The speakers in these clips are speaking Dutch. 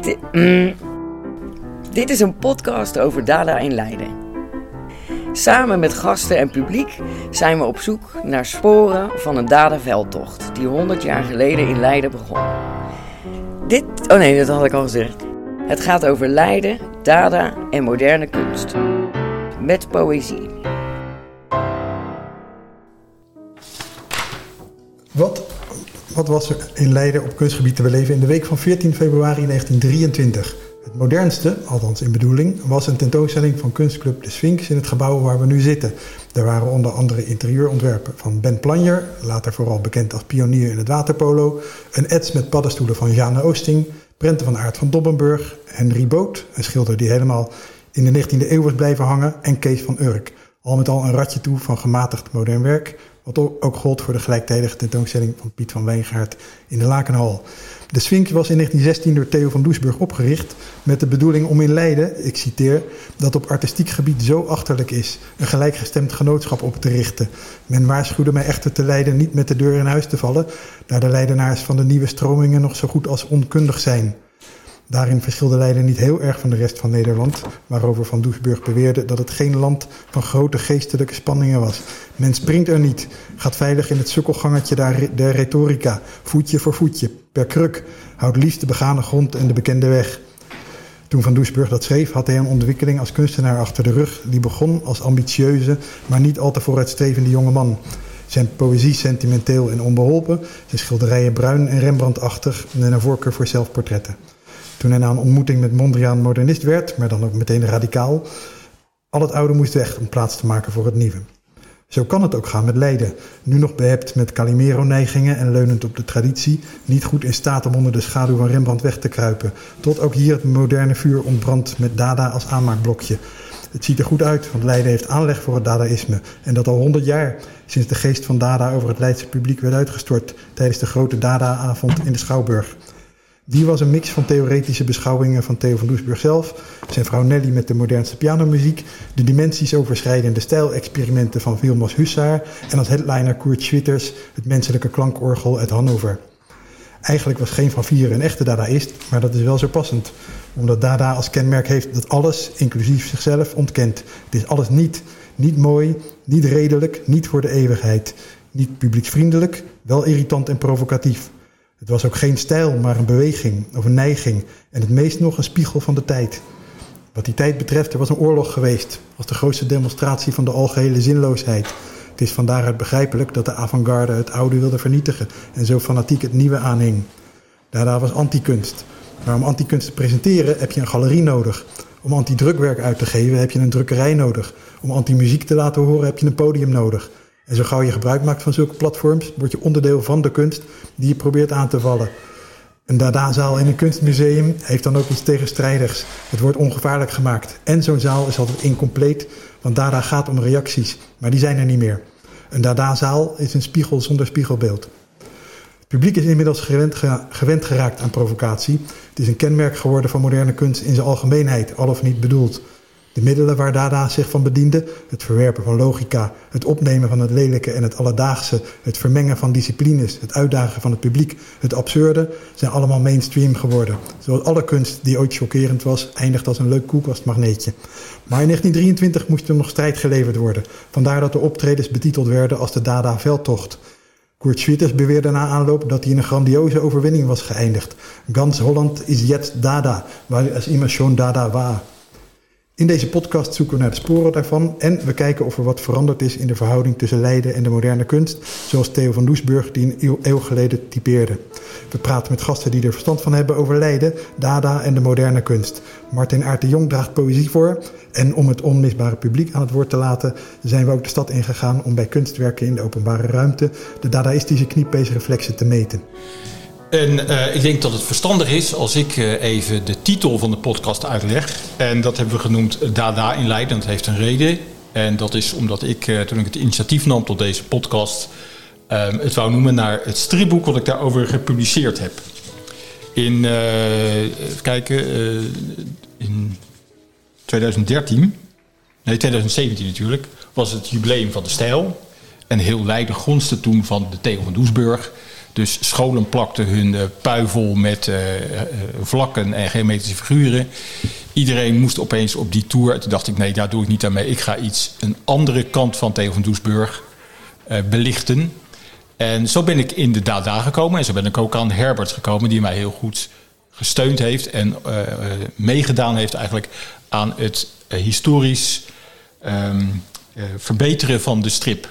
Dit, mm, dit is een podcast over Dada in Leiden. Samen met gasten en publiek zijn we op zoek naar sporen van een Dada-veldtocht die 100 jaar geleden in Leiden begon. Dit, oh nee, dat had ik al gezegd. Het gaat over Leiden, Dada en moderne kunst. Met poëzie. Wat was er in Leiden op kunstgebied te beleven in de week van 14 februari 1923? Het modernste, althans in bedoeling, was een tentoonstelling van kunstclub De Sphinx in het gebouw waar we nu zitten. Er waren onder andere interieurontwerpen van Ben Planjer, later vooral bekend als pionier in het waterpolo, een ets met paddenstoelen van Jane Oosting, prenten van Aart van Dobbenburg, Henry Boot, een schilder die helemaal in de 19e eeuw was blijven hangen, en Kees van Urk. Al met al een ratje toe van gematigd modern werk, wat ook gold voor de gelijktijdige tentoonstelling van Piet van Wijngaard in de Lakenhal. De Sphinx was in 1916 door Theo van Doesburg opgericht met de bedoeling om in Leiden, ik citeer, dat op artistiek gebied zo achterlijk is, een gelijkgestemd genootschap op te richten. Men waarschuwde mij echter te Leiden niet met de deur in huis te vallen, daar de Leidenaars van de nieuwe stromingen nog zo goed als onkundig zijn. Daarin verschilde Leiden niet heel erg van de rest van Nederland, waarover Van Doesburg beweerde dat het geen land van grote geestelijke spanningen was. Men springt er niet, gaat veilig in het sukkelgangetje der retorica, voetje voor voetje, per kruk, houdt liefst de begane grond en de bekende weg. Toen Van Doesburg dat schreef, had hij een ontwikkeling als kunstenaar achter de rug, die begon als ambitieuze, maar niet al te vooruitstrevende jonge man. Zijn poëzie sentimenteel en onbeholpen, zijn schilderijen bruin en Rembrandtachtig en een voorkeur voor zelfportretten. Toen hij na een ontmoeting met Mondriaan modernist werd, maar dan ook meteen radicaal, al het oude moest weg om plaats te maken voor het nieuwe. Zo kan het ook gaan met Leiden. Nu nog behept met Calimero-neigingen en leunend op de traditie, niet goed in staat om onder de schaduw van Rembrandt weg te kruipen. Tot ook hier het moderne vuur ontbrandt met Dada als aanmaakblokje. Het ziet er goed uit, want Leiden heeft aanleg voor het Dadaïsme. En dat al honderd jaar, sinds de geest van Dada over het Leidse publiek werd uitgestort tijdens de grote Dada-avond in de Schouwburg. Die was een mix van theoretische beschouwingen van Theo van Doesburg zelf, zijn vrouw Nelly met de modernste pianomuziek, de dimensies overschrijdende stijlexperimenten van Vilmos Hussar en als headliner Kurt Schwitters, het menselijke klankorgel uit Hannover. Eigenlijk was geen van vieren een echte Dadaïst, maar dat is wel zo passend, omdat Dada als kenmerk heeft dat alles, inclusief zichzelf, ontkent. Het is alles niet. Niet mooi, niet redelijk, niet voor de eeuwigheid. Niet publieksvriendelijk, wel irritant en provocatief. Het was ook geen stijl, maar een beweging of een neiging en het meest nog een spiegel van de tijd. Wat die tijd betreft, er was een oorlog geweest, als de grootste demonstratie van de algehele zinloosheid. Het is van daaruit begrijpelijk dat de avant-garde het oude wilde vernietigen en zo fanatiek het nieuwe aanhing. Daarna was antikunst. Maar om antikunst te presenteren heb je een galerie nodig. Om antidrukwerk uit te geven heb je een drukkerij nodig. Om antimuziek te laten horen heb je een podium nodig. En zo gauw je gebruik maakt van zulke platforms, word je onderdeel van de kunst die je probeert aan te vallen. Een Dada-zaal in een kunstmuseum heeft dan ook iets tegenstrijdigs. Het wordt ongevaarlijk gemaakt. En zo'n zaal is altijd incompleet, want Dada gaat om reacties, maar die zijn er niet meer. Een Dada-zaal is een spiegel zonder spiegelbeeld. Het publiek is inmiddels gewend, gewend geraakt aan provocatie. Het is een kenmerk geworden van moderne kunst in zijn algemeenheid, al of niet bedoeld. De middelen waar Dada zich van bediende, het verwerpen van logica, het opnemen van het lelijke en het alledaagse, het vermengen van disciplines, het uitdagen van het publiek, het absurde, zijn allemaal mainstream geworden. Zoals alle kunst die ooit chockerend was, eindigt als een leuk koelkastmagneetje. Maar in 1923 moest er nog strijd geleverd worden. Vandaar dat de optredens betiteld werden als de Dada-veldtocht. Kurt Schwitters beweerde na aanloop dat hij in een grandioze overwinning was geëindigd. Gans Holland is jetzt Dada, waar es immer schon Dada war. In deze podcast zoeken we naar de sporen daarvan en we kijken of er wat veranderd is in de verhouding tussen Leiden en de moderne kunst, zoals Theo van Doesburg die een eeuw geleden typeerde. We praten met gasten die er verstand van hebben over Leiden, Dada en de moderne kunst. Martin Aert de Jong draagt poëzie voor en om het onmisbare publiek aan het woord te laten, zijn we ook de stad ingegaan om bij kunstwerken in de openbare ruimte de dadaïstische kniepeesreflexen te meten. En uh, ik denk dat het verstandig is als ik uh, even de titel van de podcast uitleg. En dat hebben we genoemd Dada in Leiden. Dat heeft een reden. En dat is omdat ik, uh, toen ik het initiatief nam tot deze podcast, ehm, het wou noemen naar het stripboek wat ik daarover gepubliceerd heb. In, kijken, in 2013, nee 2017 natuurlijk, was het jubileum van de stijl. En heel Leiden gonste toen van de Theo van Doesburg Dus scholen plakten hun uh, pui vol met vlakken en geometrische figuren. Iedereen moest opeens op die tour. Toen dacht ik, nee, daar doe ik niet aan mee. Ik ga iets, een andere kant van Theo van Doesburg belichten. En zo ben ik in de Dada gekomen. En zo ben ik ook aan Herbert gekomen, die mij heel goed gesteund heeft en meegedaan heeft eigenlijk aan het historisch ehm, verbeteren van de strip.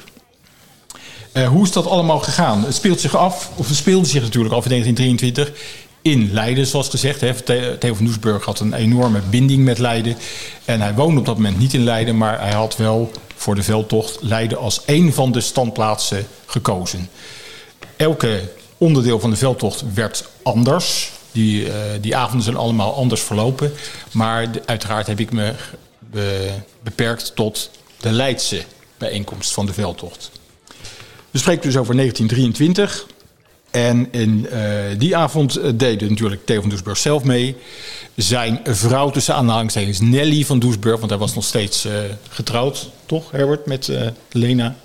Uh, hoe is dat allemaal gegaan? Het speelt zich af, of het speelde zich natuurlijk af in 1923 in Leiden, zoals gezegd. Hè. Theo van Doesburg had een enorme binding met Leiden. En hij woonde op dat moment niet in Leiden, maar hij had wel voor de veldtocht Leiden als een van de standplaatsen gekozen. Elke onderdeel van de veldtocht werd anders. Die, uh, die avonden zijn allemaal anders verlopen. Maar uiteraard heb ik me be, beperkt tot de Leidse bijeenkomst van de veldtocht. We spreken dus over 1923. En in uh, die avond eh, deed natuurlijk Theo van Doesburg zelf mee. Zijn vrouw tussen aanhalingstekens Nelly van Doesburg, want hij was nog steeds uh, getrouwd, toch Herbert, met Lena.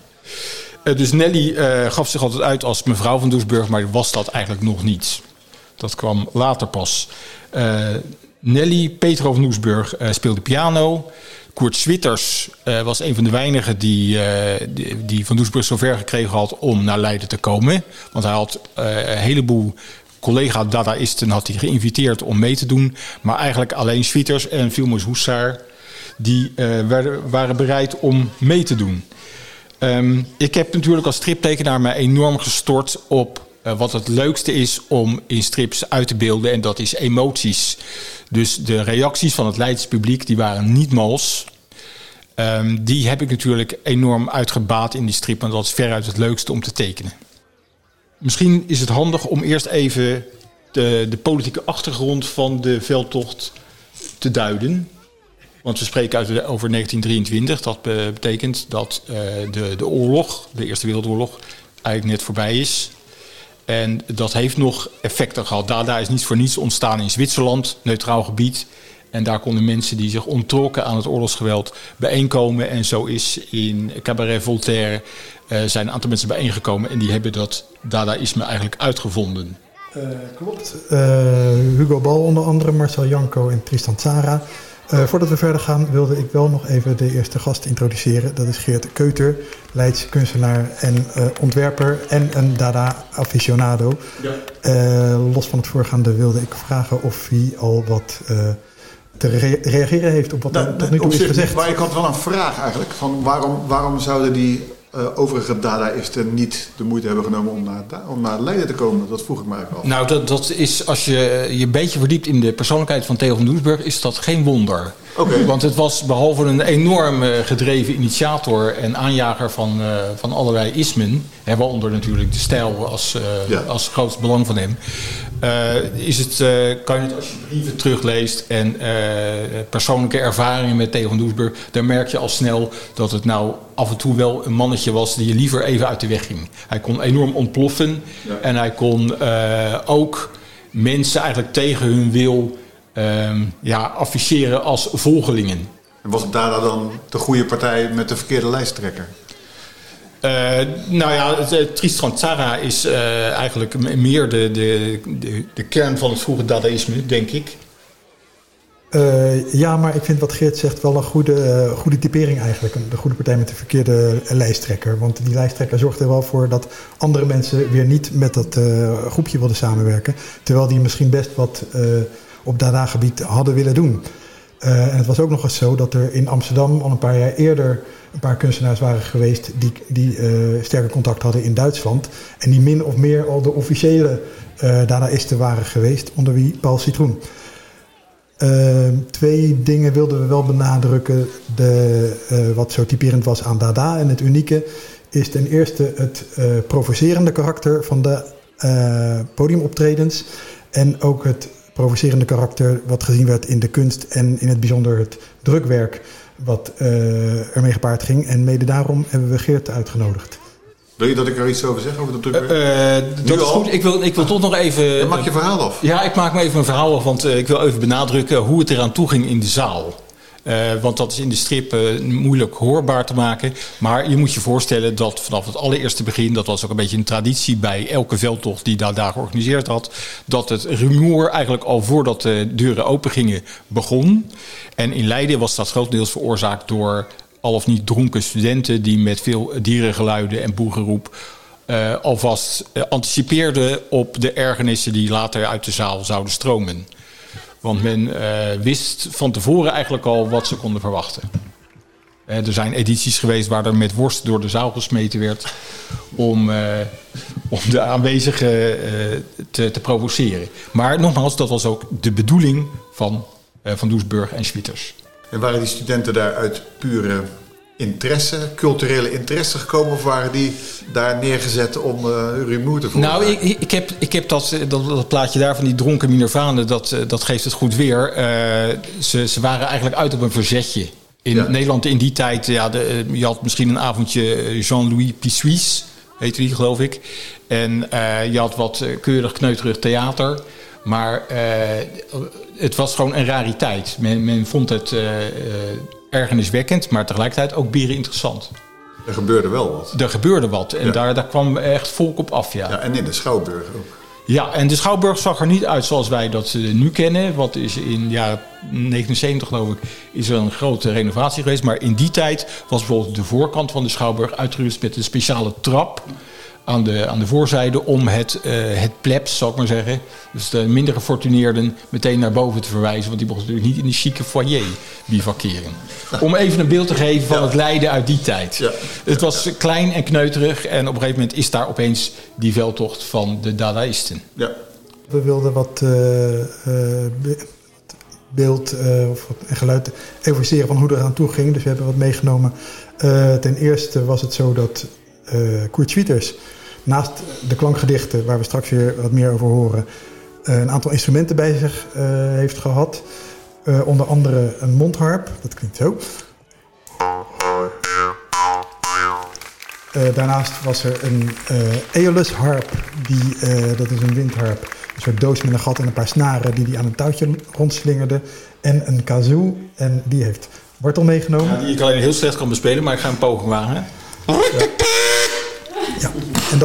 dus Nelly gaf zich altijd uit als mevrouw van Doesburg, maar was dat eigenlijk nog niet. Dat kwam later pas. Nelly, Petro van Doesburg, speelde piano. Koert Switters uh, was een van de weinigen die, uh, die, die, van Doesburg zover gekregen had om naar Leiden te komen. Want hij had uh, een heleboel collega-dadaïsten had hij geïnviteerd om mee te doen. Maar eigenlijk alleen Switters en Vilmos Hoesaar die waren bereid om mee te doen. Um, ik heb natuurlijk als striptekenaar me enorm gestort op wat het leukste is om in strips uit te beelden. En dat is emoties. Dus de reacties van het Leids publiek die waren niet mals. Um, die heb ik natuurlijk enorm uitgebaat in die strip, want dat is veruit het leukste om te tekenen. Misschien is het handig om eerst even de, de politieke achtergrond van de veldtocht te duiden. Want we spreken over 1923. Dat betekent dat uh, de, de oorlog, de Eerste Wereldoorlog, eigenlijk net voorbij is. En dat heeft nog effecten gehad. Dada is niet voor niets ontstaan in Zwitserland, neutraal gebied. En daar konden mensen die zich ontrokken aan het oorlogsgeweld bijeenkomen. En zo is in Cabaret Voltaire uh, zijn een aantal mensen bijeengekomen. En die hebben dat Dadaïsme eigenlijk uitgevonden. Uh, klopt. Uh, Hugo Bal onder andere, Marcel Janko en Tristan Tzara. Uh, voordat we verder gaan wilde ik wel nog even de eerste gast introduceren. Dat is Geert Keuter, Leids kunstenaar en uh, ontwerper en een Dada-aficionado. Ja. Uh, los van het voorgaande wilde ik vragen of hij al wat te re reageren heeft op wat nou, er tot nu toe is gezegd. Maar ik had wel een vraag eigenlijk. Van waarom, waarom zouden die uh, overige Dadaïsten niet de moeite hebben genomen om naar, om naar Leiden te komen? Dat vroeg ik eigenlijk af. Nou, dat, dat is als je je een beetje verdiept in de persoonlijkheid van Theo van Doesburg, is dat geen wonder. Okay. Want het was behalve een enorm gedreven initiator en aanjager van, uh, van allerlei ismen, hè, waaronder natuurlijk de stijl als, uh, ja. als grootst belang van hem, uh, is het, kan je het als je brieven terugleest en persoonlijke ervaringen met Theo van Doesburg, dan merk je al snel dat het nou af en toe wel een mannetje was die je liever even uit de weg ging. Hij kon enorm ontploffen ja. en hij kon ook mensen eigenlijk tegen hun wil um, ja, afficheren als volgelingen. En was Dada dan de goede partij met de verkeerde lijsttrekker? Uh, nou ja, Tristan Tzara is uh, eigenlijk meer de, de, de, de, kern van het vroege Dadaïsme, denk ik. Uh, ja, maar ik vind wat Geert zegt wel een goede, goede typering eigenlijk. De goede partij met de verkeerde lijsttrekker. Want die lijsttrekker zorgt er wel voor dat andere mensen weer niet met dat groepje wilden samenwerken. Terwijl die misschien best wat op Dada-gebied hadden willen doen. Uh, en het was ook nog eens zo dat er in Amsterdam al een paar jaar eerder een paar kunstenaars waren geweest die, die uh, sterke contact hadden in Duitsland. En die min of meer al de officiële uh, Dadaïsten waren geweest, onder wie Paul Citroen. twee dingen wilden we wel benadrukken. De, wat zo typerend was aan Dada en het unieke is ten eerste het provocerende karakter van de podiumoptredens. En ook het provocerende karakter wat gezien werd in de kunst en in het bijzonder het drukwerk wat uh, ermee gepaard ging. En mede daarom hebben we Geert uitgenodigd. Wil je dat ik er iets over zeg, over de drukwerk? Uh, dat is goed. Ik wil, ik wil toch nog even... Dan maak je verhaal af. Ja, ik maak me even een verhaal af, want uh, ik wil even benadrukken hoe het eraan toe ging in de zaal. Uh, want dat is in de strip uh, moeilijk hoorbaar te maken. Maar je moet je voorstellen dat vanaf het allereerste begin, dat was ook een beetje een traditie bij elke veldtocht die daar, daar georganiseerd had, dat het rumoer eigenlijk al voordat de deuren open gingen begon. En in Leiden was dat grotendeels veroorzaakt door al of niet dronken studenten die met veel dierengeluiden en boegeroep uh, alvast anticipeerden op de ergernissen die later uit de zaal zouden stromen. Want men uh, wist van tevoren eigenlijk al wat ze konden verwachten. Uh, er zijn edities geweest waar er met worst door de zaal gesmeten werd om, uh, om de aanwezigen te, te, provoceren. Maar nogmaals, dat was ook de bedoeling van Van Doesburg en Schwitters. En waren die studenten daar uit pure interesse, culturele interesse gekomen of waren die daar neergezet om uh, rumoer te voeren? Nou, ik, ik, heb, ik heb dat, dat, dat plaatje daar van die dronken Minervanen, dat, dat geeft het goed weer. Uh, ze, ze waren eigenlijk uit op een verzetje. In ja. Nederland in die tijd, ja, de, je had misschien een avondje Jean-Louis Pissuis, heette die geloof ik. En uh, je had wat keurig kneuterig theater. Maar het was gewoon een rariteit. Men, men vond het ergerniswekkend, maar tegelijkertijd ook bieren interessant. Er gebeurde wel wat. Er gebeurde wat en ja. daar, daar kwam echt volk op af, ja. ja. En in de Schouwburg ook. Ja, en de Schouwburg zag er niet uit zoals wij dat nu kennen. Wat is in ja, 79 geloof ik, is er een grote renovatie geweest. Maar in die tijd was bijvoorbeeld de voorkant van de Schouwburg uitgerust met een speciale trap aan de, aan de voorzijde om het, uh, het plebs, zou ik maar zeggen, dus de minder gefortuneerden, meteen naar boven te verwijzen. Want die mochten natuurlijk niet in de chique foyer bivakeren. Om even een beeld te geven van ja. het lijden uit die tijd. Ja. Het was klein en kneuterig en op een gegeven moment is daar opeens die veldtocht van de Dadaïsten. Ja. We wilden wat uh, uh, beeld of en geluid evoceren van hoe er aan toe ging. Dus we hebben wat meegenomen. ten eerste was het zo dat uh, Kurt Schwieters, naast de klankgedichten, waar we straks weer wat meer over horen, uh, een aantal instrumenten bij zich uh, heeft gehad. onder andere een mondharp, dat klinkt zo. daarnaast was er een Aeolus harp, die, dat is een windharp. Een soort doos met een gat en een paar snaren die hij aan een touwtje rondslingerde. En een kazoo, en die heeft Bartel meegenomen. Ja, die ik alleen heel slecht kan bespelen, maar ik ga een poging wagen. Ja,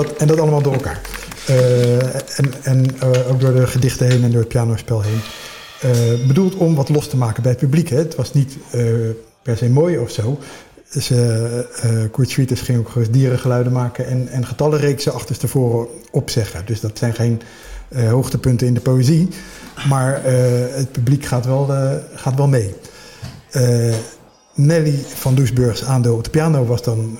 dat, en dat allemaal door elkaar. Uh, en en uh, ook door de gedichten heen en door het pianospel heen. Uh, bedoeld om wat los te maken bij het publiek. Hè. Het was niet per se mooi of zo. Kurt Schwieters ging ook dierengeluiden maken en, en getallenreeksen achterstevoren opzeggen. Dus dat zijn geen hoogtepunten in de poëzie. Maar het publiek gaat wel, gaat wel mee. Nelly van Doesburgs aandeel op de piano was dan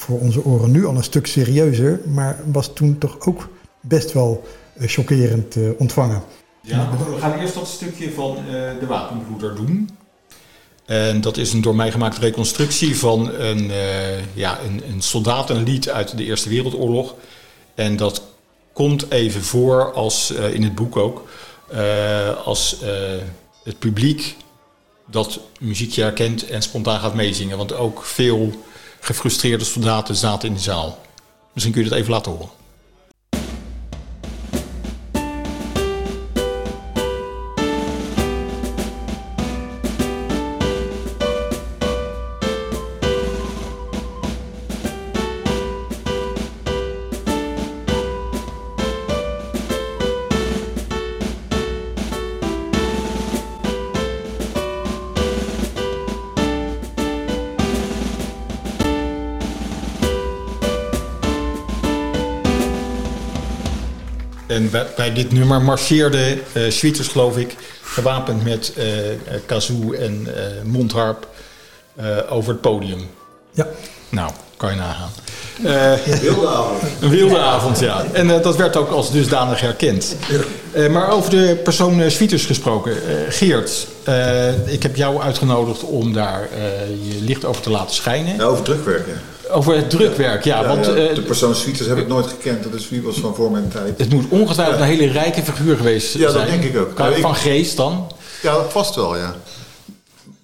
voor onze oren nu al een stuk serieuzer, maar was toen toch ook best wel uh, chockerend uh, ontvangen. Ja, we gaan eerst dat stukje van uh, de wapenbroeder doen. En dat is een door mij gemaakte reconstructie van een, ja, een, een soldatenlied uit de Eerste Wereldoorlog. En dat komt even voor als in het boek ook, als het publiek dat muziekje herkent en spontaan gaat meezingen. Want ook veel gefrustreerde soldaten zaten in de zaal. Misschien kun je dat even laten horen. En bij, bij dit nummer marcheerde uh, Schwieters, geloof ik, gewapend met uh, kazoo en uh, mondharp over het podium. Ja. Nou, kan je nagaan. een wilde avond. Een wilde avond, ja. En dat werd ook als dusdanig herkend. maar over de persoon Schwieters gesproken. Geert, ik heb jou uitgenodigd om daar je licht over te laten schijnen. Ja, over drukwerken. Over het drukwerk, ja. ja, want, ja. De persoon Swieters heb ik nooit gekend. Dat is wie was van voor mijn tijd. Het moet ongetwijfeld ja. een hele rijke figuur geweest zijn. Ja, dat denk ik ook. Van ik, geest dan? Ja, vast wel, ja.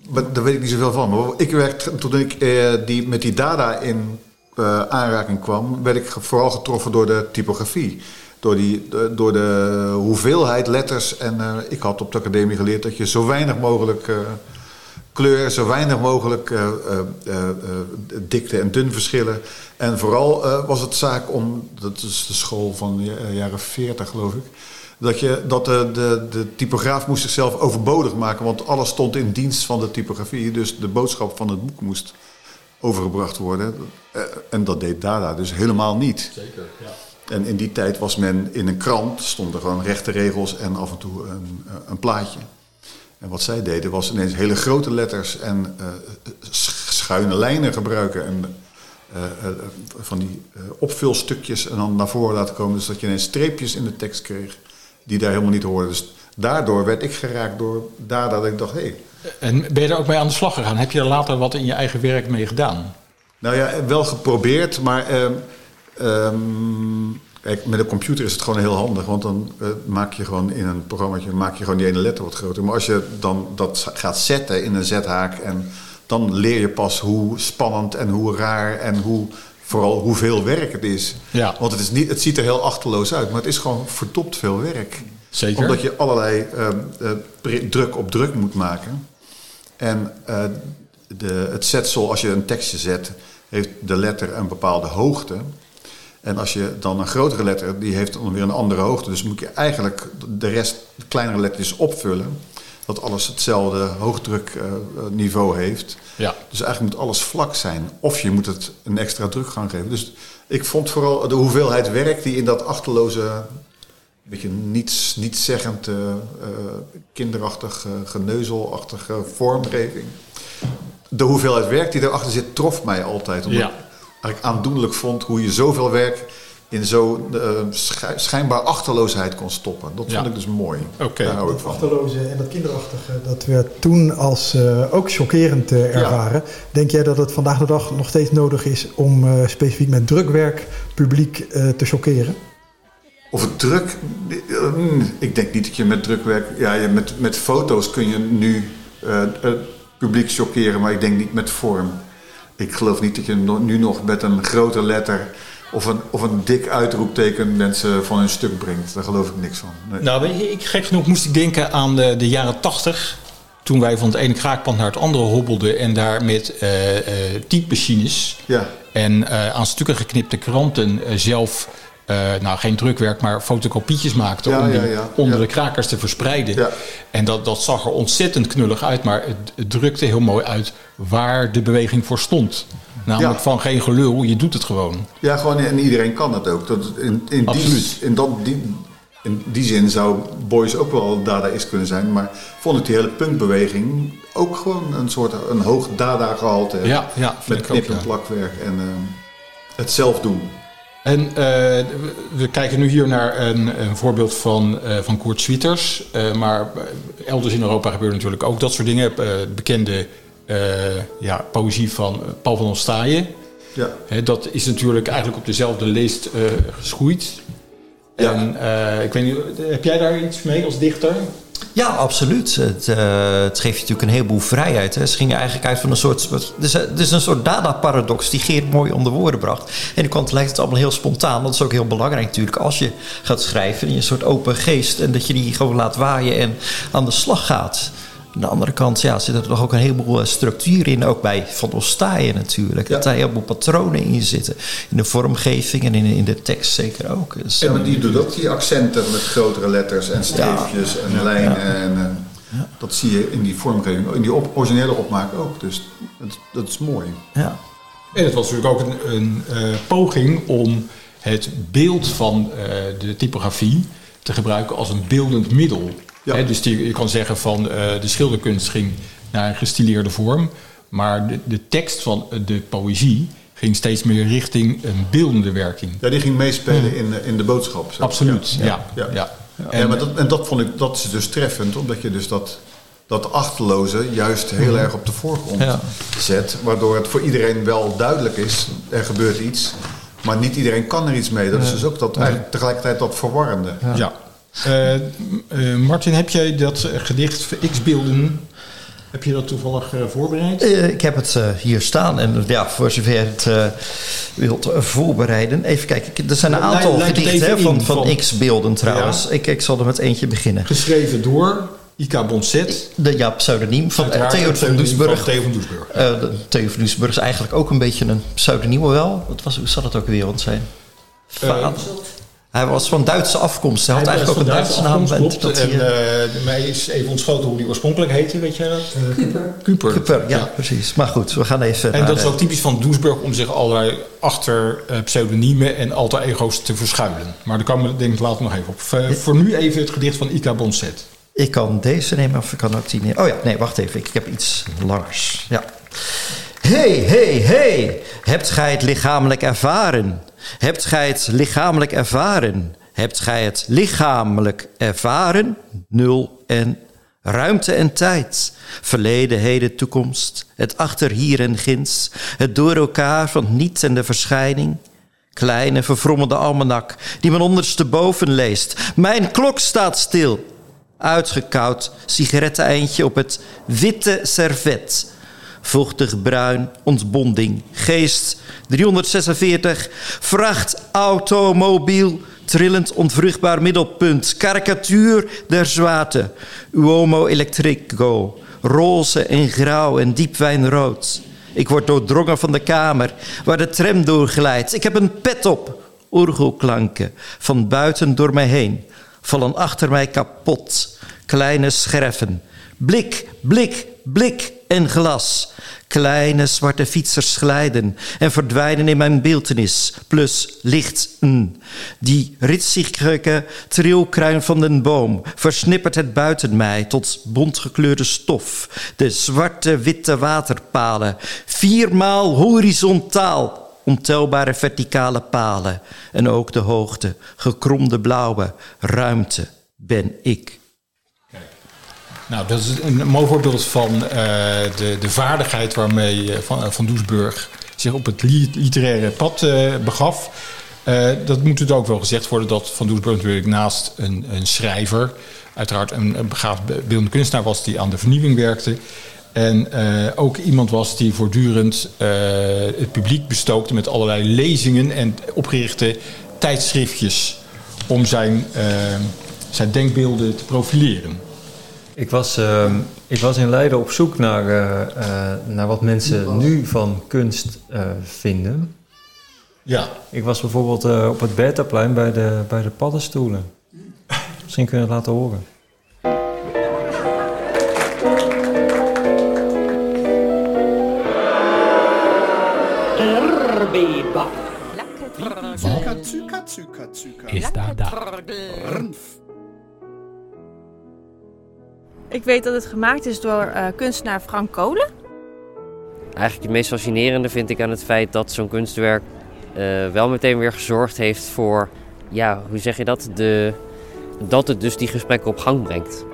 Maar daar weet ik niet zoveel van. Maar ik werd, toen ik eh, die, met die dada in uh, aanraking kwam... werd ik vooral getroffen door de typografie. Door, die, door de hoeveelheid letters. En uh, ik had op de academie geleerd dat je zo weinig mogelijk kleur, zo weinig mogelijk uh, uh, dikte en dun verschillen. En vooral was het zaak om, dat is de school van de jaren 40 geloof ik, dat, je, dat de, de, de typograaf moest zichzelf overbodig maken, want alles stond in dienst van de typografie. Dus de boodschap van het boek moest overgebracht worden. En dat deed Dada dus helemaal niet. Zeker, ja. En in die tijd was men in een krant, stonden gewoon rechte regels en af en toe een, een plaatje. En wat zij deden was ineens hele grote letters en uh, schuine lijnen gebruiken. En uh, uh, van die opvulstukjes en dan naar voren laten komen. Dus dat je ineens streepjes in de tekst kreeg die daar helemaal niet hoorden. Dus daardoor werd ik geraakt door daar dat ik dacht, hé. Hey. En ben je er ook mee aan de slag gegaan? Heb je er later wat in je eigen werk mee gedaan? Nou ja, wel geprobeerd, maar... Um, Kijk, met een computer is het gewoon heel handig, want dan uh, maak je gewoon in een programma maak je gewoon die ene letter wat groter. Maar als je dan dat gaat zetten in een zethaak, en dan leer je pas hoe spannend en hoe raar en hoe, vooral hoeveel werk het is. Ja. Want het, is niet, het ziet er heel achterloos uit, maar het is gewoon verdopt veel werk. Zeker. Omdat je allerlei uh, uh, druk op druk moet maken. En de, het zetsel, als je een tekstje zet, heeft de letter een bepaalde hoogte. En als je dan een grotere letter, die heeft dan weer een andere hoogte. Dus moet je eigenlijk de rest, de kleinere lettertjes opvullen. Dat alles hetzelfde hoogdrukniveau heeft. Ja. Dus eigenlijk moet alles vlak zijn. Of je moet het een extra druk gaan geven. Dus ik vond vooral de hoeveelheid werk die in dat achterloze, beetje niets, nietszeggend, uh, kinderachtig, uh, geneuzelachtige vormgeving. De hoeveelheid werk die erachter zit, trof mij altijd. Omdat ja ik aandoenlijk vond hoe je zoveel werk in zo uh, schijnbaar achterloosheid kon stoppen. Dat vond ja. ik dus mooi. Okay. Daar hou ik dat van. achterloze en dat kinderachtige, dat werd toen als uh, ook chockerend uh, ervaren. Ja. Denk jij dat het vandaag de dag nog steeds nodig is om specifiek met drukwerk publiek te chockeren? Of het druk... Ik denk niet dat je met drukwerk... Ja, je met, met foto's kun je nu publiek chockeren, maar ik denk niet met vorm. Ik geloof niet dat je nu nog met een grote letter of een, of een dik uitroepteken mensen van hun stuk brengt. Daar geloof ik niks van. Nee. Nou, ik, gek genoeg moest ik denken aan de, de jaren tachtig. Toen wij van het ene kraakpand naar het andere hobbelden en daar met uh, uh, typemachines ja. en uh, aan stukken geknipte kranten zelf, nou geen drukwerk, maar fotocopietjes maakten ja, om die ja, ja. onder de krakers te verspreiden. En dat, dat zag er ontzettend knullig uit, maar het, het drukte heel mooi uit waar de beweging voor stond. Namelijk van geen gelul, je doet het gewoon. Ja, gewoon en iedereen kan het ook. Dat, in, in, die, in, dat, die, in die zin zou Boys ook wel dadaïst kunnen zijn. Maar vond ik die hele punkbeweging ook gewoon een soort een hoog dada-gehalte. hebben. Ja, ja Met knip- en plakwerk en eh, het zelf doen. En eh, we kijken nu hier naar een, een voorbeeld van, eh van Koert Swieters. Eh, maar elders in Europa gebeuren natuurlijk ook dat soort dingen. Bekende ja, poëzie van Paul van Ostaaien. Ja. Dat is natuurlijk eigenlijk op dezelfde leest geschoeid. Ja. En ik weet niet, heb jij daar iets mee als dichter? Ja, absoluut. Het, uh, het geeft je natuurlijk een heleboel vrijheid. Hè. Ze gingen eigenlijk uit van een soort... Het is, het is een soort dada-paradox die Geert mooi onder woorden bracht. En die kant lijkt het allemaal heel spontaan. Dat is ook heel belangrijk natuurlijk als je gaat schrijven... in een soort open geest en dat je die gewoon laat waaien en aan de slag gaat. Aan de andere kant ja, zit er toch ook een heleboel eh, structuur in. Ook bij Van Ostaaien natuurlijk. Ja. Dat daar een heleboel patronen in zitten. In de vormgeving en in, in de tekst zeker ook. Dus, Ja, maar die doet ook die accenten met grotere letters en streepjes en lijnen. En, eh, Dat zie je in die vormgeving, in die op, originele opmaak ook. Dus dat, dat is mooi. ja. En het was natuurlijk ook een, een eh, poging om het beeld van eh, de typografie te gebruiken als een beeldend middel. Ja. Dus die, je kan zeggen van eh, de schilderkunst ging naar een gestileerde vorm, maar de, de tekst van de poëzie ging steeds meer richting een beeldende werking. Ja, die ging meespelen in, in de boodschap. zeg. Absoluut, ja. Ja. ja. Ja. En, ja, maar dat, en dat vond ik, dat is dus treffend, omdat je dus dat, dat achterloze juist heel erg op de voorgrond Ja. zet. Waardoor het voor iedereen wel duidelijk is, er gebeurt iets. Maar niet iedereen kan er iets mee. Dat is dus ook dat, eigenlijk tegelijkertijd dat verwarrende. ja. Eh, eh, Martin, heb jij dat eh, gedicht X-beelden, heb je dat toevallig voorbereid? Ik heb het hier staan en ja, voor zover je het wilt voorbereiden. Even kijken, er zijn een aantal leid gedichten van, van, van- X-beelden trouwens. Ja. Ik, ik zal er met eentje beginnen. Geschreven door Ika Bonset. De ja, pseudoniem van Uiteraard Theo van Doesburg. Theo van Doesburg. De- Theo van Doesburg is eigenlijk ook een beetje een pseudoniem, wel. Wat was, hoe zat het ook weer? Want zijn vader... hij was van Duitse afkomst. Hij had eigenlijk ook een Duitse naam. Klopt. en dat en hij, eh, mij is even ontschoten hoe die oorspronkelijk heette, weet jij dat? Kuper. Kuper. Kuper, ja, precies. Maar goed, we gaan even En naar dat is ook typisch van Doesburg om zich allerlei achter eh, pseudoniemen en alter ego's te verschuilen. Maar daar komen we denk ik later nog even op. V- voor nu even het gedicht van Ika Bonset. Ik kan deze nemen of ik kan ook die nemen. Oh ja, nee, wacht even. Ik heb iets langers. Ja. Hey, hey, hey. Hebt gij het lichamelijk ervaren? Hebt gij het lichamelijk ervaren? Hebt gij het lichamelijk ervaren? Nul en ruimte en tijd. Verleden, heden, toekomst. Het achter, hier en ginds. Het door elkaar van het niet en de verschijning. Kleine verfrommelde almanak die men ondersteboven leest. Mijn klok staat stil. Uitgekoud sigaretteneindje op het witte servet. Vochtig bruin, ontbonding, geest 346, vracht, automobiel, trillend onvruchtbaar middelpunt, karikatuur der zwaarte, uomo electrico, roze en grauw en diepwijnrood. Ik word doordrongen van de kamer waar de tram doorglijdt. Ik heb een pet op, orgelklanken van buiten door mij heen vallen achter mij kapot. Kleine scherven. Blik, blik, blik en glas. Kleine zwarte fietsers glijden en verdwijnen in mijn beeltenis. Plus lichten. Die ritsige trilkruin van den boom versnippert het buiten mij tot bontgekleurde stof. De zwarte witte waterpalen. Viermaal horizontaal ontelbare verticale palen en ook de hoogte, gekromde blauwe ruimte ben ik. Nou, dat is een mooi voorbeeld van eh, de, de vaardigheid waarmee eh, Van, van Doesburg zich op het li- literaire pad eh, begaf. Eh, dat moet het ook wel gezegd worden dat Van Doesburg natuurlijk naast een, een schrijver, uiteraard een, een begaafd be- beeldende kunstenaar was die aan de vernieuwing werkte. En eh, ook iemand was die voortdurend eh, het publiek bestookte met allerlei lezingen en opgerichte tijdschriftjes om zijn, eh, zijn denkbeelden te profileren. Ik was, ehm, ik was in Leiden op zoek naar, eh, eh, naar wat mensen nu van kunst eh, vinden. Ja, Ik was bijvoorbeeld eh, op het Bertaplein bij de, bij de paddenstoelen. Misschien kun je het laten horen. Is daar daar? Ik weet dat het gemaakt is door eh, kunstenaar Frank Kolen. Eigenlijk het meest fascinerende vind ik aan het feit dat zo'n kunstwerk eh, wel meteen weer gezorgd heeft voor, ja, hoe zeg je dat? De, dat het dus die gesprekken op gang brengt.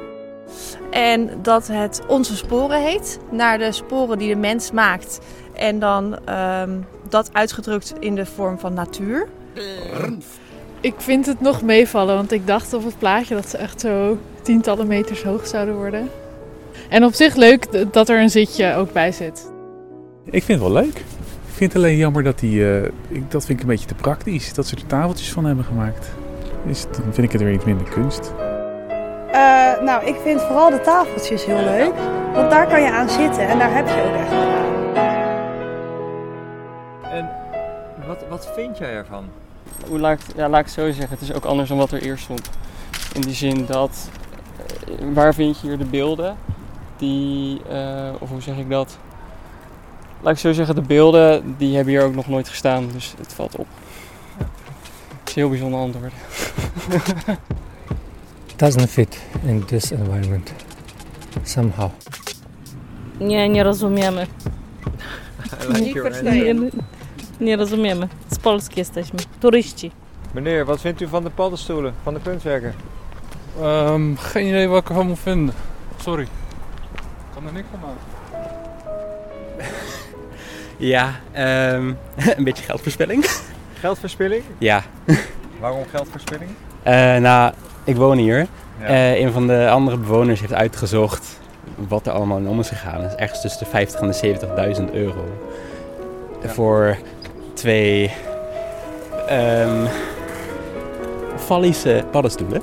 En dat het Onze Sporen heet, naar de sporen die de mens maakt. En dan ehm, dat uitgedrukt in de vorm van natuur. Ik vind het nog meevallen, want ik dacht op het plaatje dat ze echt zo tientallen meters hoog zouden worden. En op zich leuk dat er een zitje ook bij zit. Ik vind het wel leuk. Ik vind het alleen jammer dat die... eh, ik, dat vind ik een beetje te praktisch. Dat ze er tafeltjes van hebben gemaakt. Dus dan vind ik het weer iets minder kunst. Eh, nou, ik vind vooral de tafeltjes heel leuk. Want daar kan je aan zitten en daar heb je ook echt wat aan. En wat, wat vind jij ervan? Hoe laat, ik- ja, laat ik het zo zeggen, het is ook anders dan wat er eerst stond. In die zin dat, eh, waar vind je hier de beelden? Die, eh, of hoe zeg ik dat? Laat ik zo zeggen, de beelden die hebben hier ook nog nooit gestaan, dus het valt op. Het is een heel bijzonder antwoord. doesn't fit in this environment somehow. Nie, nie rozumiemy. like your. Nie, rozumiemy. Z Polski jesteśmy. Turyści. Meneer, wat vindt u van de paddenstoelen, van de kunstwerken? Ehm, geen idee wat ik ervan moet vinden. Sorry. Ik kan er niks van maken. Ja, ehm, een beetje geldverspilling. Geldverspilling? Ja. Waarom geldverspilling? Eh, nou, ik woon hier. Ja. Eh, een van de andere bewoners heeft uitgezocht wat er allemaal in om is gegaan. Dat is ergens tussen de 50 en de 70.000 euro. Voor twee ehm Vallische paddenstoelen.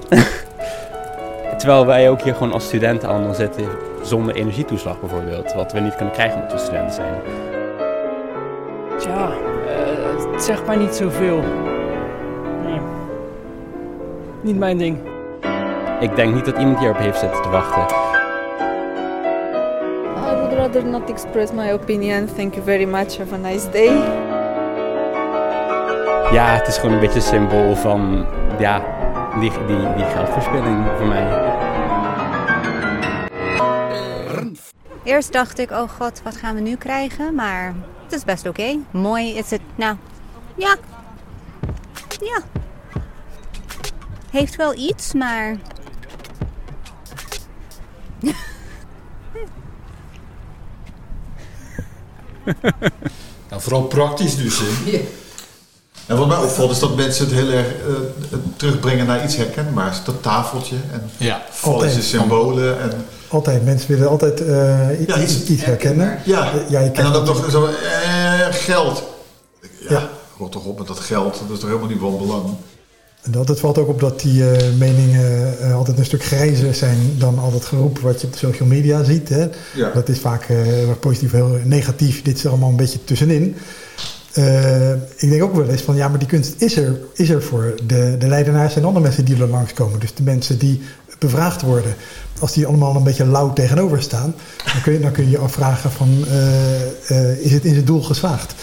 Terwijl wij ook hier gewoon als studenten allemaal zitten zonder energietoeslag bijvoorbeeld. Wat we niet kunnen krijgen omdat we studenten zijn. Tja, eh, het zegt mij niet zoveel. Nee. Niet mijn ding. Ik denk niet dat iemand hierop heeft zitten te wachten. I would rather not express my opinion. Thank you very much. Have a nice day. Ja, het is gewoon een beetje een symbool van ja, die, die, die geldverspilling voor mij. Eerst dacht ik, oh god, wat gaan we nu krijgen? Maar het is best oké. Mooi is het. Nou, ja. Ja. Heeft wel iets, maar... Nou, vooral praktisch dus. Hè? En wat mij opvalt is dat mensen het heel erg eh, terugbrengen naar iets herkenbaars. Dat tafeltje en ja. Vallische symbolen. En, Altijd, mensen willen altijd eh, iets, Ja, iets iets herkennen. ja, ja je en dan ook nog zo, eh, geld. Ja, rot toch op met dat geld. Dat is toch helemaal niet van belang. En dat, het valt ook op dat die eh, meningen eh, altijd een stuk grijzer zijn dan al dat geroep wat je op de social media ziet. Hè. Ja. Dat is vaak eh, erg positief, heel negatief. Dit is er allemaal een beetje tussenin. Eh, ik denk ook wel eens van ja, maar die kunst is er, is er voor de, de leidenaars en andere mensen die er langskomen. Dus de mensen die bevraagd worden. Als die allemaal een beetje lauw tegenover staan, dan kun je dan kun je, je afvragen van eh, eh, is het in zijn doel geslaagd?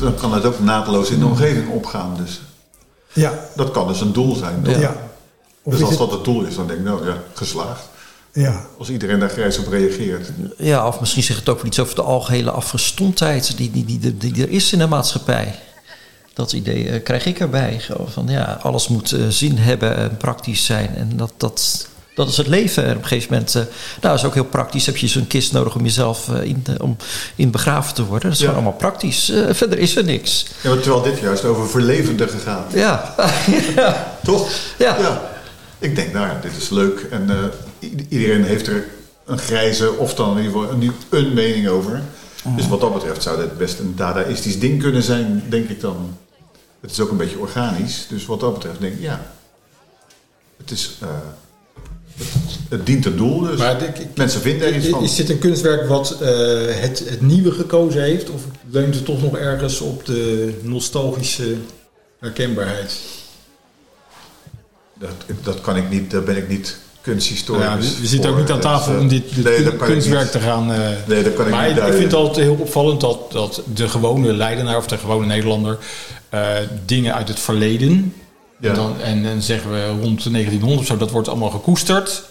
Dan kan het ook naadloos in de omgeving opgaan. Dus Ja. dat kan dus een doel zijn. toch? Ja. Of Dus als het- dat het doel is, dan denk ik nou ja, geslaagd. Ja. Als iedereen daar grijs op reageert. Ja, of misschien zegt het ook wel iets over de algehele afgestomptheid die, die, die, die, die er is in de maatschappij. Dat idee eh, krijg ik erbij. Van, ja, alles moet eh, zin hebben en praktisch zijn. En dat, dat, dat is het leven. En op een gegeven moment, eh, nou, is ook heel praktisch. Heb je zo'n kist nodig om jezelf in, om in begraven te worden. Dat is Ja. gewoon allemaal praktisch. Verder is er niks. Ja, terwijl dit juist over verlevendigen gaat. Ja. Toch? Ja. Ik denk, nou ja, dit is leuk. En eh, iedereen heeft er een grijze of dan in ieder geval een, een mening over. Dus wat dat betreft zou dit best een dadaïstisch ding kunnen zijn, denk ik dan. Het is ook een beetje organisch. Dus wat dat betreft denk ik, ja. Het is... eh, het, het dient een doel, dus Maar ik- ik- mensen vinden er iets van. Is dit een kunstwerk wat eh, het, het nieuwe gekozen heeft? Of leunt het toch nog ergens op de nostalgische herkenbaarheid? Dat, dat kan ik niet, daar ben ik niet kunsthistoricus Ja, we, we zitten ook niet aan tafel Dus, om eh, dit, nee, kun- kunstwerk te gaan. eh, Nee, dat kan ik maar niet ik, ik vind het altijd heel opvallend dat, dat de gewone Leidenaar of de gewone Nederlander eh, dingen uit het verleden. Ja. En, dan, en dan zeggen we rond de 1900 of zo, dat wordt allemaal gekoesterd.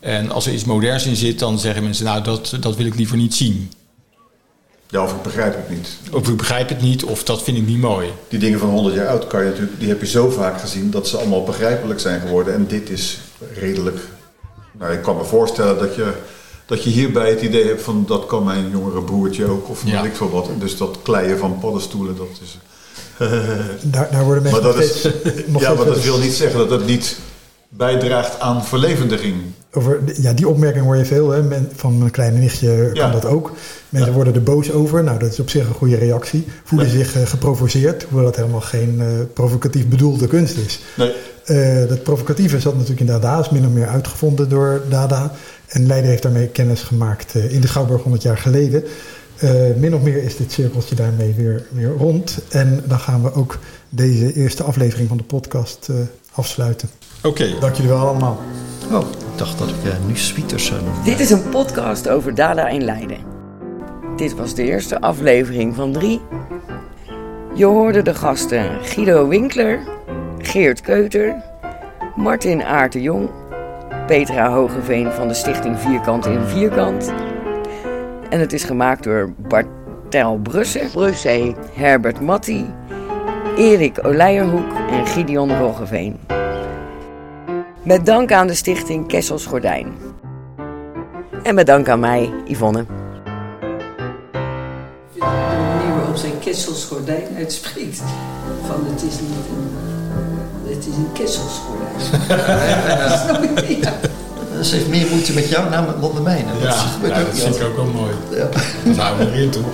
En als er iets moderns in zit, dan zeggen mensen, nou, dat, dat wil ik liever niet zien. Ja, of ik begrijp het niet. Of ik begrijp het niet, of dat vind ik niet mooi. Die dingen van 100 jaar oud kan je natuurlijk, die heb je zo vaak gezien dat ze allemaal begrijpelijk zijn geworden. En dit is redelijk. Nou, ik kan me voorstellen dat je, dat je hierbij het idee hebt van dat kan mijn jongere broertje ook, of Ja. weet ik veel wat. Dus dat kleien van paddenstoelen, dat is. Daar, daar worden mensen maar dat is, nog ja, maar dat wil niet zeggen dat het niet bijdraagt aan verlevendiging. Over, ja, die opmerking hoor je veel. Hè? Men- van mijn kleine nichtje kan Ja. dat ook. Mensen worden er boos over. Nou, dat is op zich een goede reactie. Voelen zich eh, geprovoceerd. Hoewel dat helemaal geen eh, provocatief bedoelde kunst is. Nee. Eh, dat provocatieve zat natuurlijk in Dada. Is min of meer uitgevonden door Dada. En Leiden heeft daarmee kennis gemaakt eh, in de Schouwburg 100 jaar geleden. Eh, min of meer is dit cirkeltje daarmee weer, weer rond. En dan gaan we ook deze eerste aflevering van de podcast eh, afsluiten. Oké. Dank jullie wel allemaal. Oh, ik dacht dat ik eh, nu Swieters zou noemen. Dit is een podcast over Dada in Leiden. Dit was de eerste aflevering van drie. Je hoorde de gasten Guido Winkler, Geert Keuter, Martin Aert de Jong, Petra Hogeveen van de stichting Vierkant in Vierkant. En het is gemaakt door Bartel Brusse, Brusse, Herbert Matti, Erik Oleijerhoek en Gideon Roggeveen. Met dank aan de stichting Kessels Gordijn. En met dank aan mij, Yvonne. de manier waarop zij kesselsgordijn uitspreekt. Van het is niet een, het is een kesselsgordijn. Snap je? Ja. Ze heeft meer moeite met jouw naam dan met mijne. Ja, gebeurt ja, ook dat niet vind ik ook wel mooi. Ja. Dat houden we erin toch?